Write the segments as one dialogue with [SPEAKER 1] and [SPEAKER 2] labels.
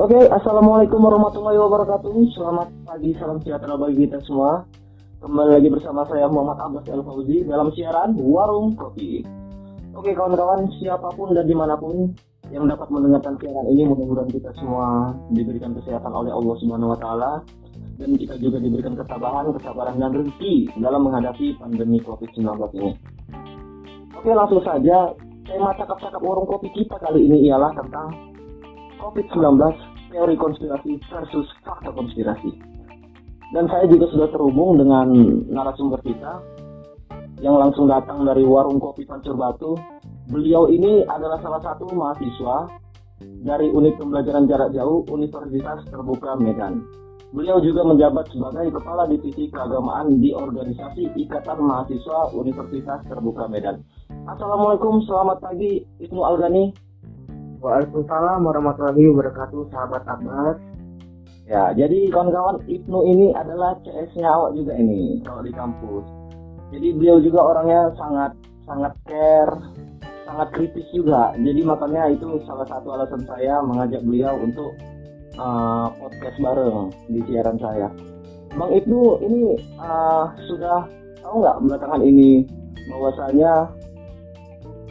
[SPEAKER 1] Oke, okay, assalamualaikum warahmatullahi wabarakatuh. Selamat pagi, salam sejahtera bagi kita semua. Kembali lagi bersama saya Muhammad Abbas El Fauzi dalam siaran Warung Kopi. Oke, okay, kawan-kawan, siapa pun dan di mana pun yang dapat mendengarkan siaran ini, mudah-mudahan kita semua diberikan kesehatan oleh Allah Subhanahu Wa Taala dan kita juga diberikan ketabahan, kesabaran dan rezeki dalam menghadapi pandemi COVID-19 ini. Oke, langsung saja tema cakap-cakap warung kopi kita kali ini ialah tentang COVID-19, teori konspirasi versus fakta konspirasi. Dan saya juga sudah terhubung dengan narasumber kita yang langsung datang dari warung kopi Pancur Batu. Beliau ini adalah salah satu mahasiswa dari unit pembelajaran jarak jauh Universitas Terbuka Medan. Beliau juga menjabat sebagai Kepala Divisi Keagamaan di Organisasi Ikatan Mahasiswa Universitas Terbuka Medan. Assalamualaikum, selamat pagi Ibnu Algani.
[SPEAKER 2] Waalaikumsalam warahmatullahi wabarakatuh, sahabat Abbas.
[SPEAKER 1] Ya, jadi kawan-kawan Ibnu ini adalah CS-nya awak juga ini kalau di kampus. Jadi beliau juga orangnya sangat sangat care, sangat kritis juga. Jadi makanya itu salah satu alasan saya mengajak beliau untuk uh, podcast bareng di siaran saya. Bang Ibnu ini uh, sudah tahu nggak belakangan ini bahwasanya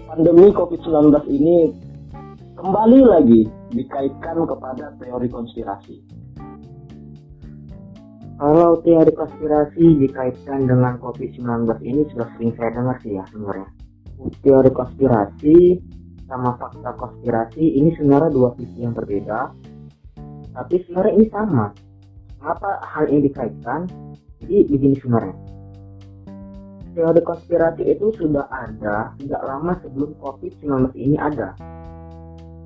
[SPEAKER 1] pandemi COVID-19 ini kembali lagi dikaitkan kepada teori konspirasi.
[SPEAKER 2] Kalau teori konspirasi dikaitkan dengan COVID-19 ini sudah sering saya dengar sih ya sebenarnya. Teori konspirasi sama fakta konspirasi ini sebenarnya dua sisi yang berbeda. Tapi sebenarnya ini sama. Kenapa hal ini dikaitkan? Jadi begini sebenarnya. Teori konspirasi itu sudah ada tidak lama sebelum COVID-19 ini ada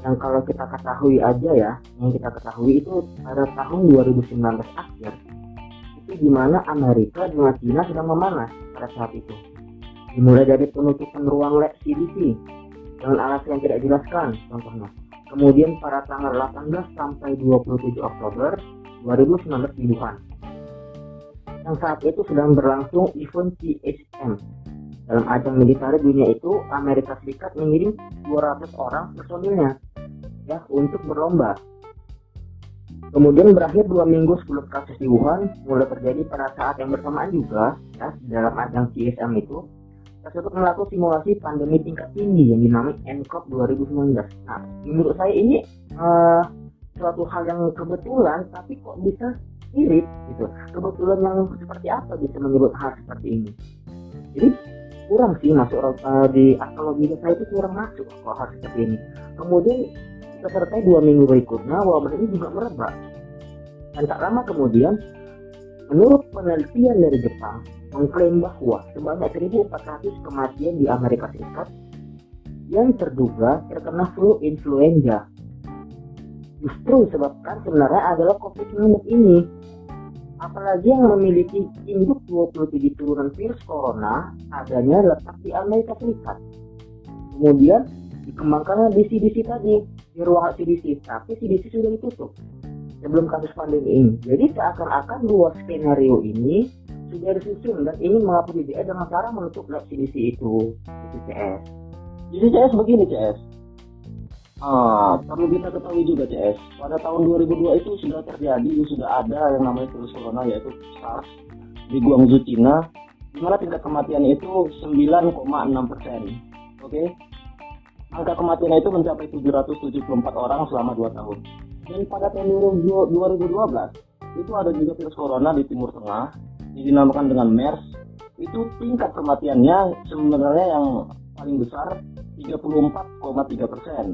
[SPEAKER 2] yang kalau kita ketahui aja ya yang kita ketahui itu pada tahun 2019 akhir itu di mana Amerika dengan China sedang memanas pada saat itu. Dimulai dari penutupan ruang lab CDC dengan alasan yang tidak dijelaskan contohnya. Kemudian pada tanggal 18 sampai 27 Oktober 2019 di Wuhan. Yang saat itu sedang berlangsung event CSM dalam ajang militer dunia itu Amerika Serikat mengirim 200 orang personilnya ya untuk berlomba. Kemudian berakhir dua minggu sebelum kasus di Wuhan mulai terjadi pada saat yang bersamaan juga ya dalam ajang CSM itu tersebut melakukan simulasi pandemi tingkat tinggi yang dinamai NCOP 2019. Nah, menurut saya ini uh, suatu hal yang kebetulan tapi kok bisa mirip gitu. Kebetulan yang seperti apa bisa menyebut hal seperti ini? Jadi kurang sih masuk uh, di akal logika saya itu kurang masuk kalau hal seperti ini. Kemudian Peserta dua minggu berikutnya wabah ini juga merebak. Dan tak lama kemudian, menurut penelitian dari Jepang, mengklaim bahwa sebanyak 1.400 kematian di Amerika Serikat yang terduga terkena flu influenza. Justru disebabkan sebenarnya adalah COVID-19 ini. Apalagi yang memiliki induk 27 turunan virus corona adanya letak di Amerika Serikat. Kemudian dikembangkannya di CDC tadi di ruang CDC tapi CDC sudah ditutup. Sebelum kasus pandemi. Ini jadi seakan-akan dua skenario ini sudah disusun dan ini mengapa DDA dengan cara menutup lab CDC itu itu CS
[SPEAKER 1] jadi CS begini CS Ah, perlu kita ketahui juga CS, pada tahun 2002 itu sudah terjadi, sudah ada yang namanya virus corona yaitu SARS di Guangzhou, Cina, di mana tingkat kematian itu 9,6 persen. Oke, okay? Angka kematian itu mencapai 774 orang selama 2 tahun. Dan pada tahun 2012 itu ada juga virus corona di Timur Tengah dinamakan dengan MERS. Itu tingkat kematiannya sebenarnya yang paling besar 34,3 persen.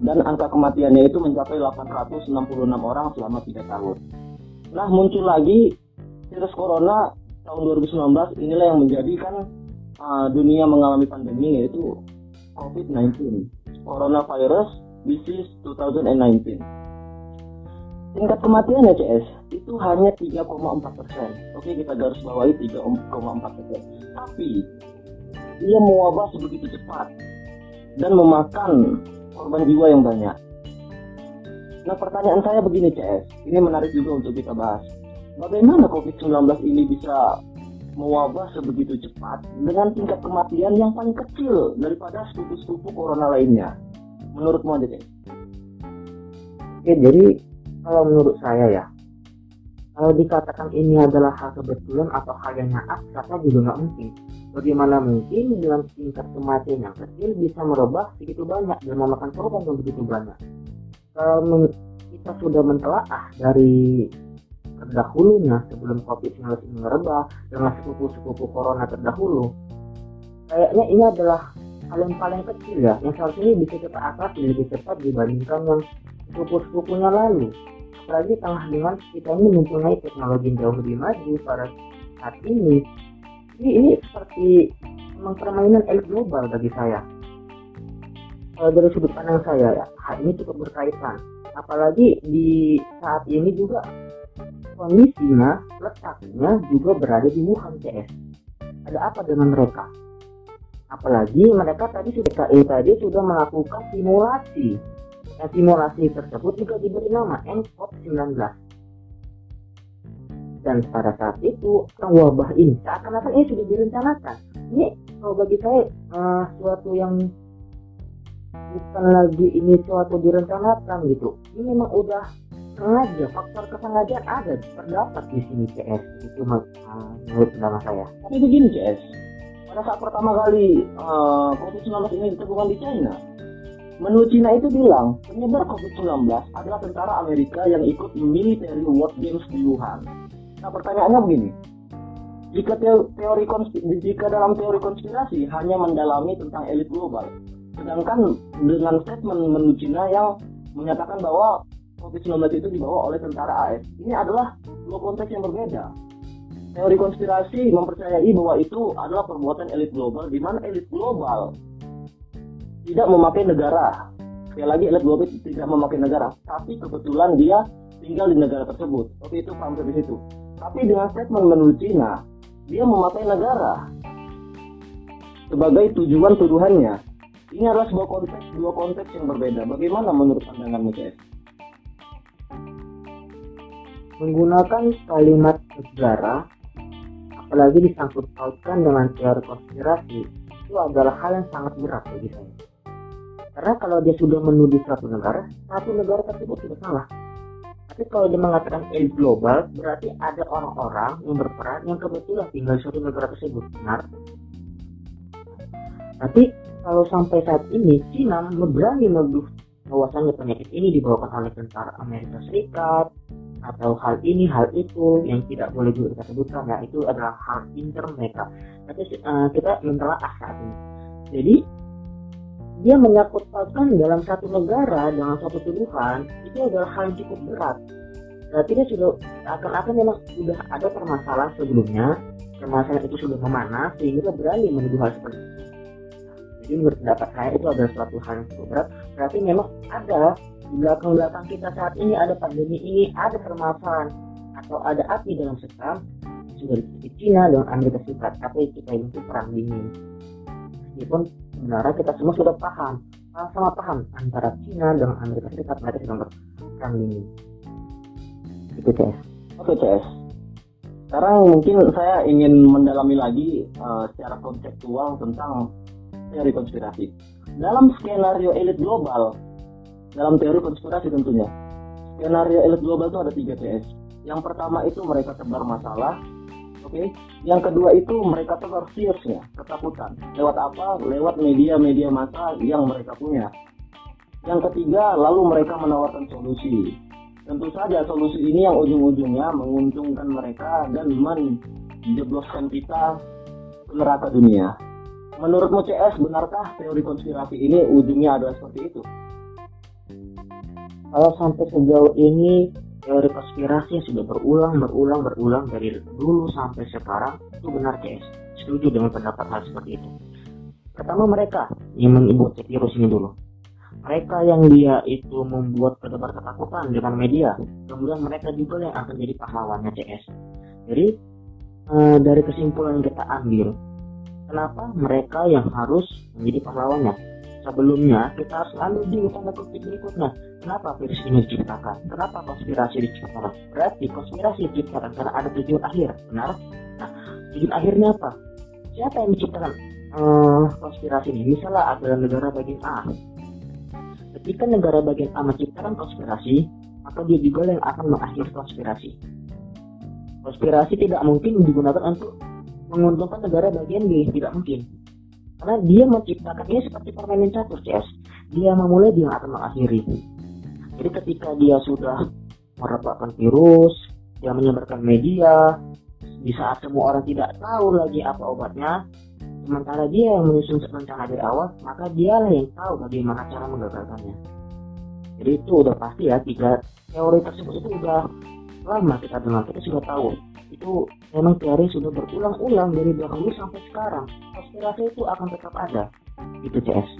[SPEAKER 1] Dan angka kematiannya itu mencapai 866 orang selama 3 tahun. Nah muncul lagi virus corona tahun 2019 inilah yang menjadikan uh, dunia mengalami pandemi yaitu COVID-19 Coronavirus Disease 2019 tingkat kematian ya CS itu hanya 3,4 persen. Oke kita garis bawahi 3,4 persen. Tapi ia mewabah sebegitu cepat dan memakan korban jiwa yang banyak. Nah pertanyaan saya begini CS ini menarik juga untuk kita bahas. Bagaimana COVID-19 ini bisa mewabah sebegitu cepat dengan tingkat kematian yang paling kecil daripada sepupu-sepupu corona lainnya. Menurutmu aja deh.
[SPEAKER 2] Oke, jadi kalau menurut saya ya, kalau dikatakan ini adalah hal kebetulan atau hal yang naas, kata juga nggak mungkin. Bagaimana mungkin dengan tingkat kematian yang kecil bisa merubah begitu banyak dan memakan korban yang begitu banyak? Kalau kita sudah mentelaah dari terdahulunya sebelum COVID-19 ini merebak dengan sepupu-sepupu corona terdahulu, kayaknya ini adalah hal yang paling kecil ya, yang seharusnya bisa kita atasi lebih cepat dibandingkan yang sepupu-sepupunya lalu. Apalagi tengah dengan kita ini mempunyai teknologi yang jauh lebih maju pada saat ini. Ini ini seperti memang permainan elit global bagi saya. Kalau dari sudut pandang saya ya hal ini cukup berkaitan. Apalagi di saat ini juga kondisinya letaknya juga berada di Wuhan CS ada apa dengan mereka apalagi mereka tadi sudah tadi sudah melakukan simulasi dan simulasi tersebut juga diberi nama NCOP 19. Dan pada saat itu wabah ini seakan-akan ini sudah direncanakan. Ini kalau bagi saya uh, suatu yang bukan lagi ini suatu direncanakan gitu. Ini memang udah sengaja faktor kesengajaan ada terdapat di sini CS itu uh, menurut pendapat saya.
[SPEAKER 1] Tapi begini CS, pada saat pertama kali uh, COVID-19 ini ditemukan di China, Menurut Cina itu bilang, penyebar COVID-19 adalah tentara Amerika yang ikut military war games di Wuhan. Nah pertanyaannya begini, jika teori jika dalam teori konspirasi hanya mendalami tentang elit global, sedangkan dengan statement menurut Cina yang menyatakan bahwa COVID-19 itu dibawa oleh tentara AS, ini adalah dua konteks yang berbeda. Teori konspirasi mempercayai bahwa itu adalah perbuatan elit global, di mana elit global tidak memakai negara. Sekali lagi elit global tidak memakai negara, tapi kebetulan dia tinggal di negara tersebut. Oke itu paham dari situ. Tapi dengan statement menurut Cina, dia memakai negara sebagai tujuan tuduhannya. Ini adalah sebuah konteks dua konteks yang berbeda. Bagaimana menurut pandanganmu, CS?
[SPEAKER 2] Menggunakan kalimat negara, apalagi disangkut pautkan dengan teori konspirasi, itu adalah hal yang sangat berat bagi saya. Karena kalau dia sudah menuduh suatu negara, satu negara tersebut tidak salah. Tapi kalau dia mengatakan elit global, berarti ada orang-orang yang berperan yang kebetulan tinggal di suatu negara tersebut. Benar? Tapi kalau sampai saat ini Cina berani menuduh bahwasanya penyakit ini dibawakan oleh tentara Amerika Serikat atau hal ini hal itu yang tidak boleh juga kita sebutkan ya itu adalah hal inter mereka tapi uh, kita mentelaah saat ini jadi dia menyangkut dalam satu negara dengan satu tuduhan itu adalah hal yang cukup berat. Berarti dia sudah akan-akan memang sudah ada permasalahan sebelumnya, permasalahan itu sudah memanas sehingga berani menuduh hal seperti itu. Jadi menurut pendapat saya itu adalah suatu hal yang cukup berat. Berarti memang ada di belakang-belakang kita saat ini ada pandemi ini, ada permasalahan atau ada api dalam sekam sudah di Cina dengan Amerika Serikat, tapi kita ini perang dingin. Meskipun sebenarnya kita semua sudah paham sama paham antara Cina dengan Amerika Serikat mereka sedang berperang dingin. Itu CS
[SPEAKER 1] oke CS sekarang mungkin saya ingin mendalami lagi uh, secara konseptual tentang teori konspirasi. Dalam skenario elit global dalam teori konspirasi tentunya skenario elit global itu ada tiga CS yang pertama itu mereka tebar masalah Oke, okay? yang kedua itu mereka tebar fearsnya, ketakutan. Lewat apa? Lewat media-media massa yang mereka punya. Yang ketiga, lalu mereka menawarkan solusi. Tentu saja solusi ini yang ujung-ujungnya menguntungkan mereka dan menjebloskan kita ke neraka dunia. Menurutmu CS, benarkah teori konspirasi ini ujungnya adalah seperti itu?
[SPEAKER 2] Kalau sampai sejauh ini teori konspirasi yang sudah berulang berulang berulang dari dulu sampai sekarang itu benar guys setuju dengan pendapat hal seperti itu. Pertama mereka yang mengimbuti virus ini dulu. Mereka yang dia itu membuat kedebar ketakutan dengan media kemudian mereka juga yang akan jadi pahlawannya CS jadi uh, dari kesimpulan yang kita ambil kenapa mereka yang harus menjadi pahlawannya sebelumnya kita harus lalu di tanda kutip berikutnya kenapa virus ini diciptakan? Kenapa konspirasi diciptakan? Berarti konspirasi diciptakan karena ada tujuan akhir benar? Nah tujuan akhirnya apa? Siapa yang menciptakan uh, konspirasi ini? Misalnya ada negara bagian A. Ketika negara bagian A menciptakan konspirasi maka dia juga yang akan mengakhiri konspirasi. Konspirasi tidak mungkin digunakan untuk menguntungkan negara bagian B, tidak mungkin. Karena dia menciptakannya seperti permainan catur CS. Dia memulai, dia akan mengakhiri. Jadi ketika dia sudah merebakkan virus, dia menyebarkan media, di saat semua orang tidak tahu lagi apa obatnya, sementara dia yang menyusun rencana dari awal, maka dialah yang tahu bagaimana cara menggagalkannya. Jadi itu udah pasti ya, tiga teori tersebut itu udah lama kita dengar, kita sudah tahu. Itu memang teori sudah berulang-ulang dari dahulu sampai sekarang. Konspirasi itu akan tetap ada. Itu CS.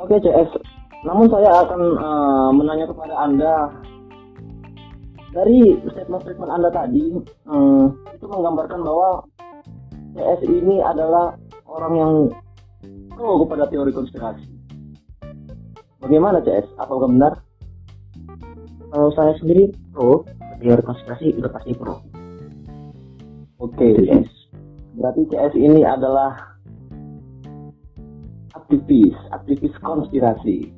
[SPEAKER 1] Oke CS, namun saya akan uh, menanya kepada Anda dari statement-statement Anda tadi um, itu menggambarkan bahwa CS ini adalah orang yang pro kepada teori konspirasi. Bagaimana CS? Apakah benar?
[SPEAKER 2] Kalau saya sendiri pro teori konspirasi udah pasti pro.
[SPEAKER 1] Oke, okay, CS. Berarti CS ini adalah aktivis, aktivis konspirasi.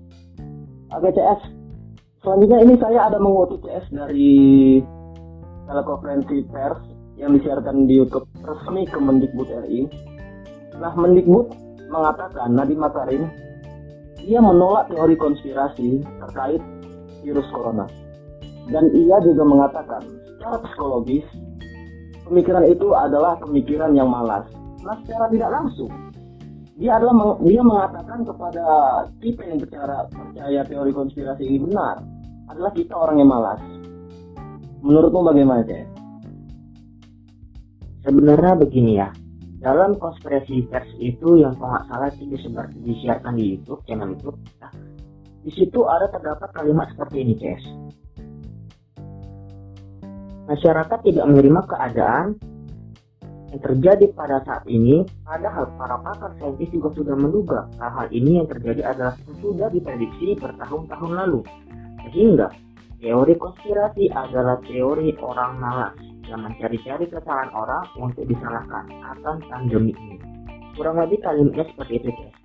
[SPEAKER 1] Oke CS. Selanjutnya ini saya ada mengutip CS dari telekonferensi pers yang disiarkan di YouTube resmi Kemendikbud RI. Nah, Mendikbud mengatakan Nadiem Makarim ia menolak teori konspirasi terkait virus corona. Dan ia juga mengatakan secara psikologis pemikiran itu adalah pemikiran yang malas. Nah, secara tidak langsung dia adalah meng, dia mengatakan kepada kita yang percaya percaya teori konspirasi ini benar adalah kita orang yang malas. Menurutmu bagaimana, Cek?
[SPEAKER 2] Sebenarnya begini ya, dalam konspirasi pers itu yang kalau salah itu disebar disiarkan di YouTube channel YouTube. Nah, di situ ada terdapat kalimat seperti ini, Ces. Masyarakat tidak menerima keadaan yang terjadi pada saat ini, padahal para pakar saintis juga sudah menduga hal-hal ini yang terjadi adalah sudah diprediksi bertahun-tahun lalu. Sehingga teori konspirasi adalah teori orang malas yang mencari-cari kesalahan orang untuk disalahkan akan pandemi ini. Kurang lebih kalimatnya seperti itu, guys.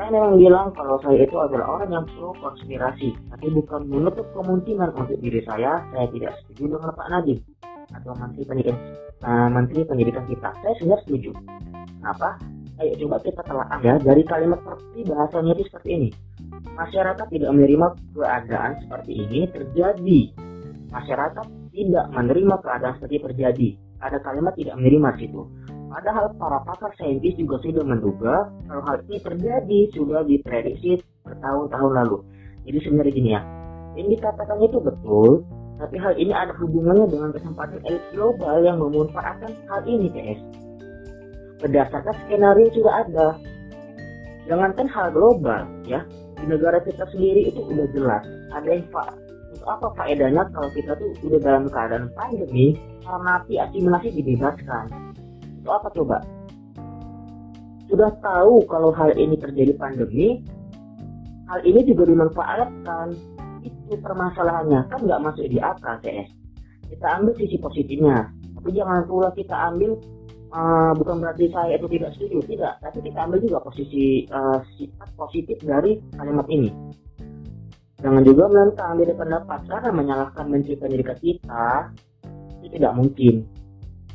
[SPEAKER 2] Saya memang bilang kalau saya itu adalah orang yang pro konspirasi, tapi bukan menutup kemungkinan untuk diri saya, saya tidak setuju dengan Pak Nadiem atau Menteri Pendidikan uh, Menteri Pendidikan kita. Saya sudah setuju. Kenapa? Ayo coba kita telah ya dari kalimat seperti bahasanya itu seperti ini. Masyarakat tidak menerima keadaan seperti ini terjadi. Masyarakat tidak menerima keadaan seperti terjadi. Ada kalimat tidak menerima situ. Padahal para pakar saintis juga sudah menduga kalau hal ini terjadi sudah diprediksi bertahun-tahun lalu. Jadi sebenarnya gini ya, yang dikatakan itu betul, tapi hal ini ada hubungannya dengan kesempatan elit global yang memanfaatkan hal ini PS. Berdasarkan skenario sudah ada. Jangankan hal global ya, di negara kita sendiri itu udah jelas ada yang untuk apa faedahnya kalau kita tuh udah dalam keadaan pandemi karena asimilasi dibebaskan itu apa coba sudah tahu kalau hal ini terjadi pandemi hal ini juga dimanfaatkan. Itu permasalahannya. Kan nggak masuk di akal CS kita ambil sisi positifnya. Tapi jangan pula kita ambil uh, bukan berarti saya itu tidak setuju tidak. Tapi kita ambil juga posisi uh, sifat positif dari kalimat ini. Jangan juga menentang beda pendapat. Karena menyalahkan menteri pendidikan kita itu tidak mungkin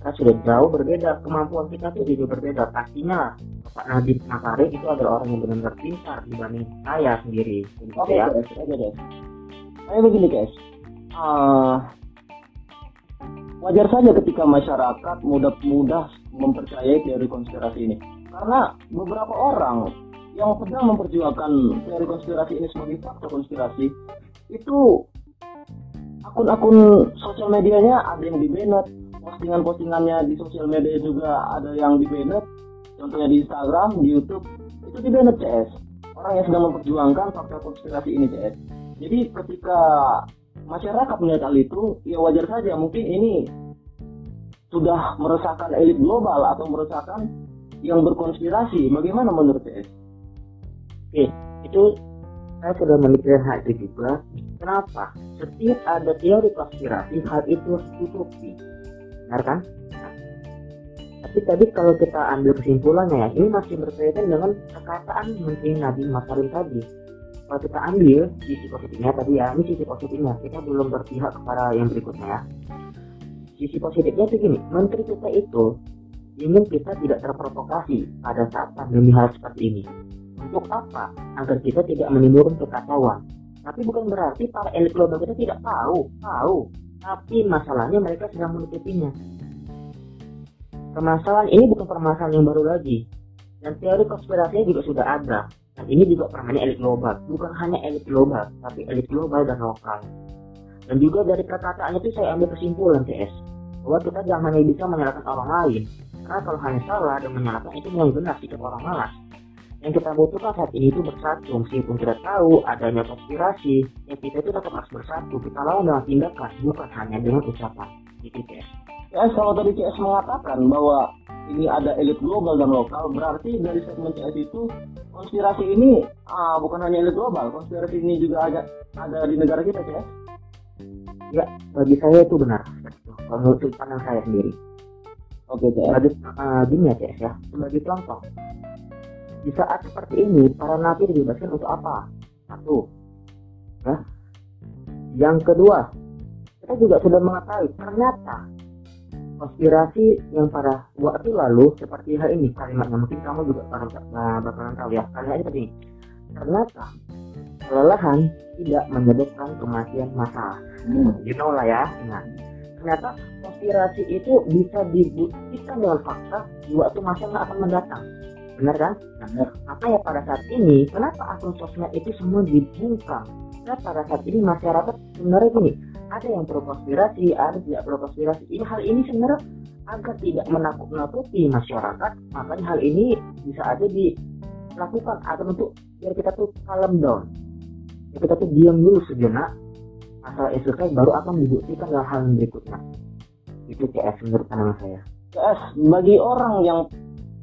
[SPEAKER 2] kita sudah jauh berbeda kemampuan kita itu juga berbeda pastinya Pak Nadiem Makarim itu adalah orang yang benar-benar pintar dibanding saya sendiri
[SPEAKER 1] oke okay, ya. oke okay, Kayak begini guys, uh, wajar saja ketika masyarakat mudah-mudah mempercayai teori konspirasi ini. Karena beberapa orang yang sedang memperjuangkan teori konspirasi ini sebagai fakta konspirasi itu akun-akun sosial medianya ada yang di banned, postingan-postingannya di sosial media juga ada yang di banned, contohnya di Instagram, di YouTube itu di banned CS. Orang yang sedang memperjuangkan fakta konspirasi ini CS jadi ketika masyarakat melihat hal itu, ya wajar saja mungkin ini sudah meresahkan elit global atau meresahkan yang berkonspirasi. Bagaimana menurut PS?
[SPEAKER 2] Oke, itu saya sudah memikirkan hal itu juga. Kenapa? Setiap ada teori konspirasi, hal itu harus ditutupi. Benar kan? Tapi tadi kalau kita ambil kesimpulannya ya, ini masih berkaitan dengan perkataan Menteri Nadiem Makarim tadi. Kalau kita ambil sisi positifnya tadi ya ini sisi positifnya. Kita belum berpihak kepada yang berikutnya ya. Sisi positifnya itu gini menteri kita itu ingin kita tidak terprovokasi pada saat pandemi hal seperti ini. Untuk apa? Agar kita tidak menimbulkan kekacauan. Tapi bukan berarti para elit global kita tidak tahu. Tahu tapi masalahnya mereka sedang menutupinya. Permasalahan ini bukan permasalahan yang baru lagi. Dan teori konspirasinya juga sudah ada. Dan ini juga permainan elit global. Bukan hanya elit global tapi elit global dan lokal. Dan juga dari kata-katanya itu saya ambil kesimpulan CS bahwa kita jangan hanya bisa menyalahkan orang lain. Karena kalau hanya salah dan menyalahkan itu yang benar sikap orang malas yang kita butuhkan saat ini itu bersatu. Meskipun kita tahu adanya konspirasi yang kita itu tetap harus bersatu. Kita lawan dengan tindakan bukan hanya dengan ucapan. Gitu CS
[SPEAKER 1] CS kalau tadi CS mengatakan bahwa ini ada elit global dan lokal berarti dari segmen CS itu konspirasi ini ah, bukan hanya elit global konspirasi ini juga ada ada di negara kita CS
[SPEAKER 2] ya bagi saya itu benar. Kalau menurut pandang saya sendiri.
[SPEAKER 1] Oke CS
[SPEAKER 2] sebagai uh, gini ya CS ya. Sebagai contoh di saat seperti ini para nabi dibebaskan untuk apa? Satu. Ya yang kedua kita juga sudah mengetahui ternyata konspirasi yang pada waktu lalu seperti hal ini kalimatnya mungkin kamu juga bakalan, uh, bakalan tahu ya. Kalimatnya seperti ini ternyata kelelahan tidak menyebabkan kematian massal
[SPEAKER 1] Hmm.
[SPEAKER 2] you know lah ya. Nah ternyata konspirasi itu bisa dibuktikan dengan fakta di waktu masa yang akan mendatang benar kan?
[SPEAKER 1] Benar.
[SPEAKER 2] apa ya pada saat ini kenapa akun sosmed itu semua dibungkam karena pada saat ini masyarakat sebenarnya gini ada yang pro konspirasi ada yang tidak pro konspirasi ini hal ini sebenarnya agar tidak menakut-nakuti masyarakat makanya hal ini bisa aja dilakukan agar untuk biar kita tuh calm down. Biar kita tuh diam dulu sejenak masalah itu selesai baru akan dibuktikan dalam hal berikutnya. Itu CS menurut pandangan saya.
[SPEAKER 1] CS bagi orang yang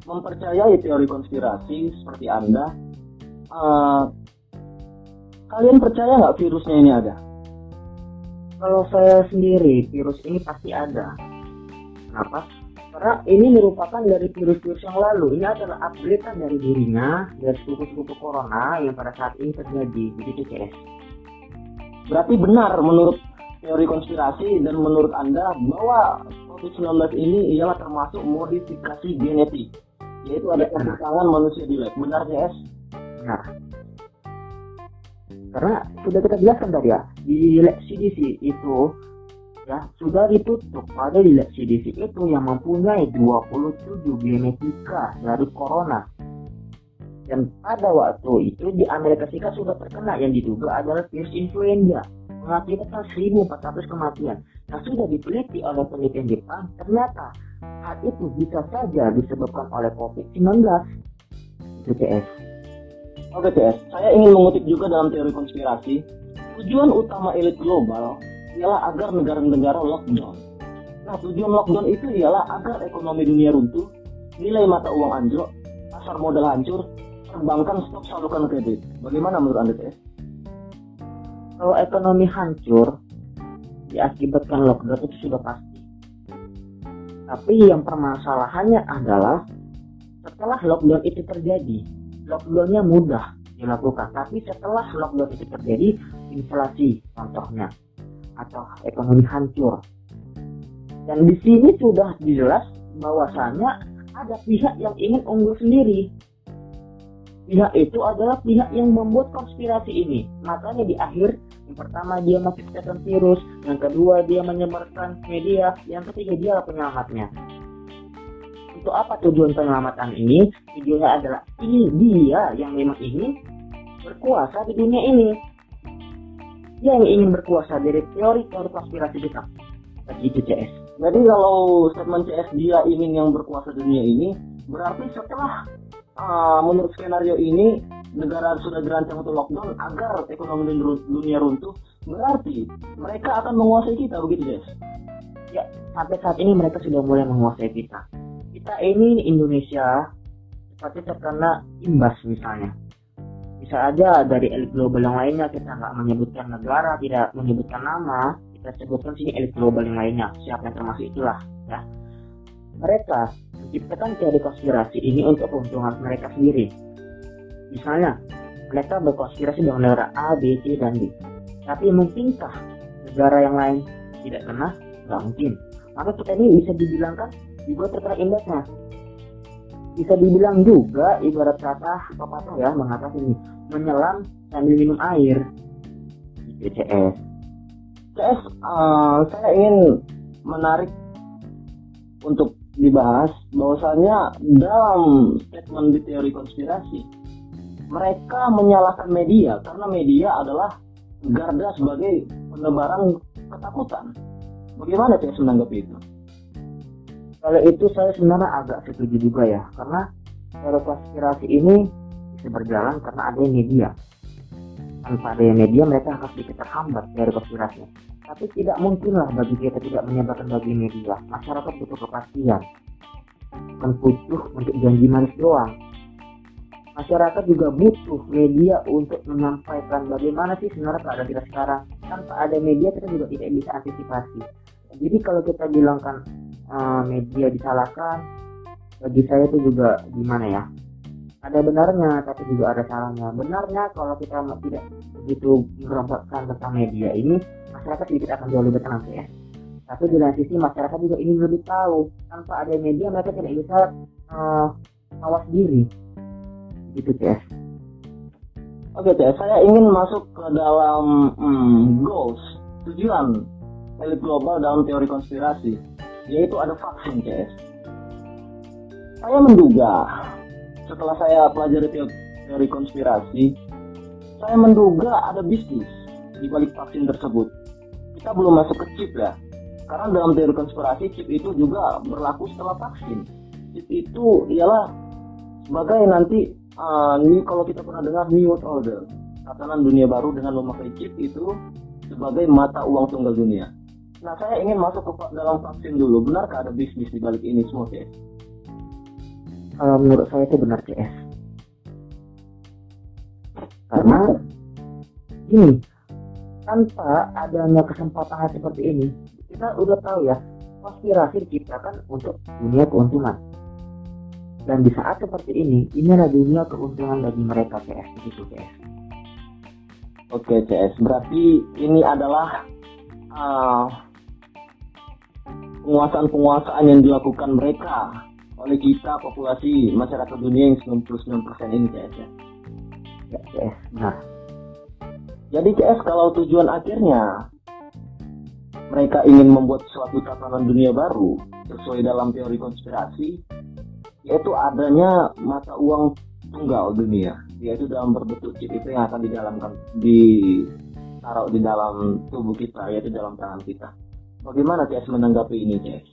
[SPEAKER 1] mempercayai teori konspirasi seperti anda eh, kalian percaya nggak virusnya ini ada?
[SPEAKER 2] Kalau saya sendiri virus ini pasti ada. Kenapa? Karena ini merupakan dari virus-virus yang lalu. Ini adalah updatean dari dirinya dari sepupu-sepupu corona yang pada saat ini terjadi begitu CS
[SPEAKER 1] berarti benar menurut teori konspirasi dan menurut anda bahwa COVID-19 ini ialah termasuk modifikasi genetik yaitu ada campur tangan manusia di lab benar CS
[SPEAKER 2] benar karena sudah kita jelaskan tadi ya di lab CDC itu ya sudah ditutup. Pada di lab CDC itu yang mempunyai 27 genetika dari corona. Dan pada waktu itu di Amerika Serikat sudah terkena. Yang diduga adalah virus influenza. Mengakibatkan 1.400 kematian. Yang sudah diteliti oleh penelitian Jepang ternyata hal itu bisa saja disebabkan oleh COVID-19 itu CS
[SPEAKER 1] Oke CS, saya ingin mengutip juga dalam teori konspirasi tujuan utama elit global ialah agar negara-negara lockdown. Nah tujuan lockdown itu ialah agar ekonomi dunia runtuh, nilai mata uang anjlok, pasar modal hancur, perbankan stop salurkan kredit. Bagaimana menurut Anda CS?
[SPEAKER 2] kalau ekonomi hancur diakibatkan lockdown itu sudah pasti tapi yang permasalahannya adalah setelah lockdown itu terjadi lockdownnya mudah dilakukan. Tapi setelah lockdown itu terjadi inflasi contohnya atau ekonomi hancur. Dan di sini sudah jelas bahwasanya ada pihak yang ingin unggul sendiri. Pihak itu adalah pihak yang membuat konspirasi ini. Makanya di akhir yang pertama dia menciptakan virus. Yang kedua dia menyebarkan media. Yang ketiga dia penyelamatnya. Untuk apa tujuan penyelamatan ini? Tujuannya adalah ini dia yang memang ingin berkuasa di dunia ini. Dia yang ingin berkuasa dari teori-teori konspirasi kita. Begitu CS
[SPEAKER 1] Jadi kalau statement CS dia ingin yang berkuasa dunia ini, berarti setelah uh, menurut skenario ini negara sudah dirancang untuk lockdown agar ekonomi dun- dunia runtuh, berarti mereka akan menguasai kita begitu guys.
[SPEAKER 2] ya sampai saat ini mereka sudah mulai menguasai kita. Kita ini Indonesia seperti terkena imbas misalnya. Bisa aja dari elit global yang lainnya kita nggak menyebutkan negara tidak menyebutkan nama kita sebutkan sini elit global yang lainnya. Siapa yang termasuk itulah ya mereka menciptakan teori konspirasi ini untuk keuntungan mereka sendiri misalnya mereka berkonspirasi dengan negara A, B, C, dan D. Tapi mungkinkah negara yang lain tidak kena? Nggak mungkin. Maka kita ini bisa dibilangkan juga terkena imbasnya. Bisa dibilang juga ibarat kata pepatah ya mengatakan ini menyelam sambil minum air. Gitu CS.
[SPEAKER 1] CS, uh, saya ingin menarik untuk dibahas bahwasanya dalam statement di teori konspirasi mereka menyalahkan media karena media adalah garda sebagai penebaran ketakutan. Bagaimana CS menanggapi itu?
[SPEAKER 2] Kalau itu saya sebenarnya agak setuju juga ya, karena teori konspirasi ini bisa berjalan karena ada media. Tanpa ada media mereka akan sedikit terhambat dari konspirasi. Tapi tidak mungkin lah bagi kita tidak menyebarkan bagi media. Masyarakat butuh kepastian. Bukan butuh untuk janji manis doang masyarakat juga butuh media untuk menyampaikan bagaimana sih sebenarnya keadaan kita sekarang tanpa ada media kita juga tidak bisa antisipasi jadi kalau kita bilangkan uh, media disalahkan bagi saya itu juga gimana ya ada benarnya tapi juga ada salahnya. Benarnya kalau kita tidak begitu merombakkan tentang media ini masyarakat sedikit akan jauh lebih tenang ya. Tapi di lain sisi masyarakat juga ingin lebih tahu tanpa ada media mereka tidak bisa uh, diri. Itu CS
[SPEAKER 1] oke CS saya ingin masuk ke dalam hmm, goals tujuan elit global dalam teori konspirasi yaitu ada vaksin CS saya menduga setelah saya pelajari teori konspirasi saya menduga ada bisnis di balik vaksin tersebut kita belum masuk ke chip ya karena dalam teori konspirasi chip itu juga berlaku setelah vaksin chip itu ialah sebagai nanti uh, kalau kita pernah dengar New World Order tatanan dunia baru dengan memakai chip itu sebagai mata uang tunggal dunia. Nah, saya ingin masuk ke dalam vaksin dulu. Benarkah ada bisnis di balik ini semua, CS?
[SPEAKER 2] Kalau menurut saya itu benar, CS. Karena ini tanpa adanya kesempatan seperti ini, kita udah tahu ya, konspirasi diciptakan untuk dunia keuntungan dan di saat seperti ini, ini adalah dunia keuntungan bagi mereka CS begitu CS.
[SPEAKER 1] Oke CS, berarti ini adalah uh, penguasaan-penguasaan yang dilakukan mereka oleh kita populasi masyarakat dunia yang 99% ini CS ya.
[SPEAKER 2] Ya CS, nah.
[SPEAKER 1] Jadi CS kalau tujuan akhirnya mereka ingin membuat suatu tatanan dunia baru sesuai dalam teori konspirasi, yaitu adanya mata uang tunggal dunia yaitu dalam berbentuk chip itu yang akan didalamkan ditaruh di dalam tubuh kita yaitu dalam tangan kita bagaimana CS menanggapi ini CS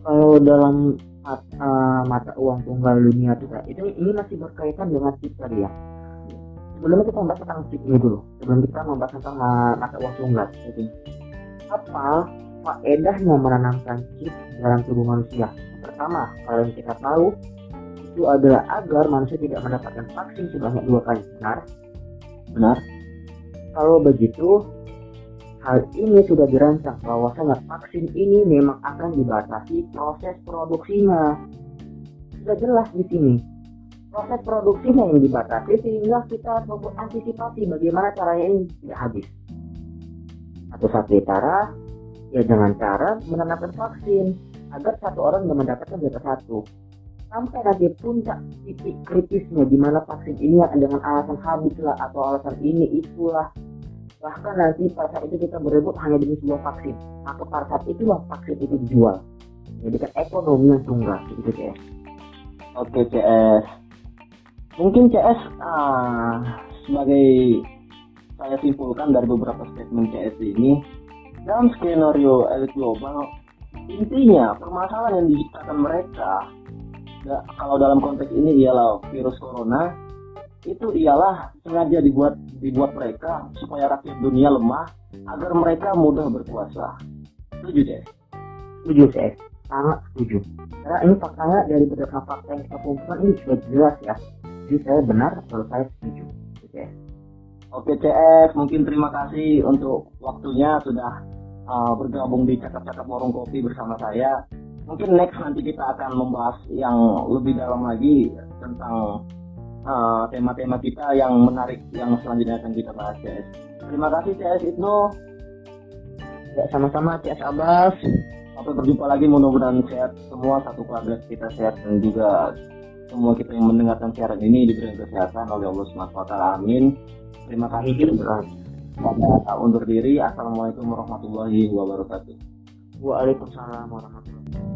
[SPEAKER 2] kalau dalam mata, mata uang tunggal dunia kita itu ini masih berkaitan dengan tadi ya sebelumnya kita membahas tentang chip ini dulu sebelum kita membahas tentang mata uang tunggal. Jadi apa faedahnya menanamkan chip dalam tubuh manusia? Pertama kalau yang kita tahu itu adalah agar manusia tidak mendapatkan vaksin sebanyak dua kali. Benar?
[SPEAKER 1] Benar.
[SPEAKER 2] Kalau begitu hal ini sudah dirancang bahwasanya vaksin ini memang akan dibatasi proses produksinya. Sudah jelas di sini. Proses produksinya yang dibatasi sehingga kita harus antisipasi bagaimana caranya ini tidak habis. Atau satu cara ya dengan cara menanamkan vaksin agar satu orang yang mendapatkan data satu. Sampai nanti puncak titik kritisnya di mana vaksin ini dengan alasan habis lah atau alasan ini itulah bahkan nanti pada saat itu kita berebut hanya demi sebuah vaksin. Maka pada saat itulah vaksin itu dijual. Jadi kan ekonomi yang tunggal itu CS.
[SPEAKER 1] Oke CS. Mungkin CS ah, sebagai saya simpulkan dari beberapa statement CS ini dalam skenario elit global intinya permasalahan yang diciptakan mereka kalau dalam konteks ini ialah virus corona itu ialah sengaja dibuat dibuat mereka supaya rakyat dunia lemah agar mereka mudah berkuasa. Setuju deh?
[SPEAKER 2] Setuju saya, sangat setuju. Karena ini faktanya dari berdasarkan fakta yang kita kumpulkan ini sudah jelas ya. Jadi saya benar kalau saya setuju. Oke.
[SPEAKER 1] Oke CS, mungkin terima kasih untuk waktunya sudah uh, bergabung di cakap-cakap warung kopi bersama saya. Mungkin next nanti kita akan membahas yang lebih dalam lagi tentang uh, tema-tema kita yang menarik yang selanjutnya akan kita bahas CS. Terima kasih CS Ibnu.
[SPEAKER 2] Ya sama-sama CS Abbas.
[SPEAKER 1] Sampai berjumpa lagi mudah-mudahan sehat semua satu keluarga kita sehat dan juga semua kita yang mendengarkan siaran ini diberi kesehatan oleh Allah SWT. Amin. Terima kasih. Pada undur diri. Assalamualaikum warahmatullahi wabarakatuh.
[SPEAKER 2] Waalaikumsalam warahmatullahi wabarakatuh.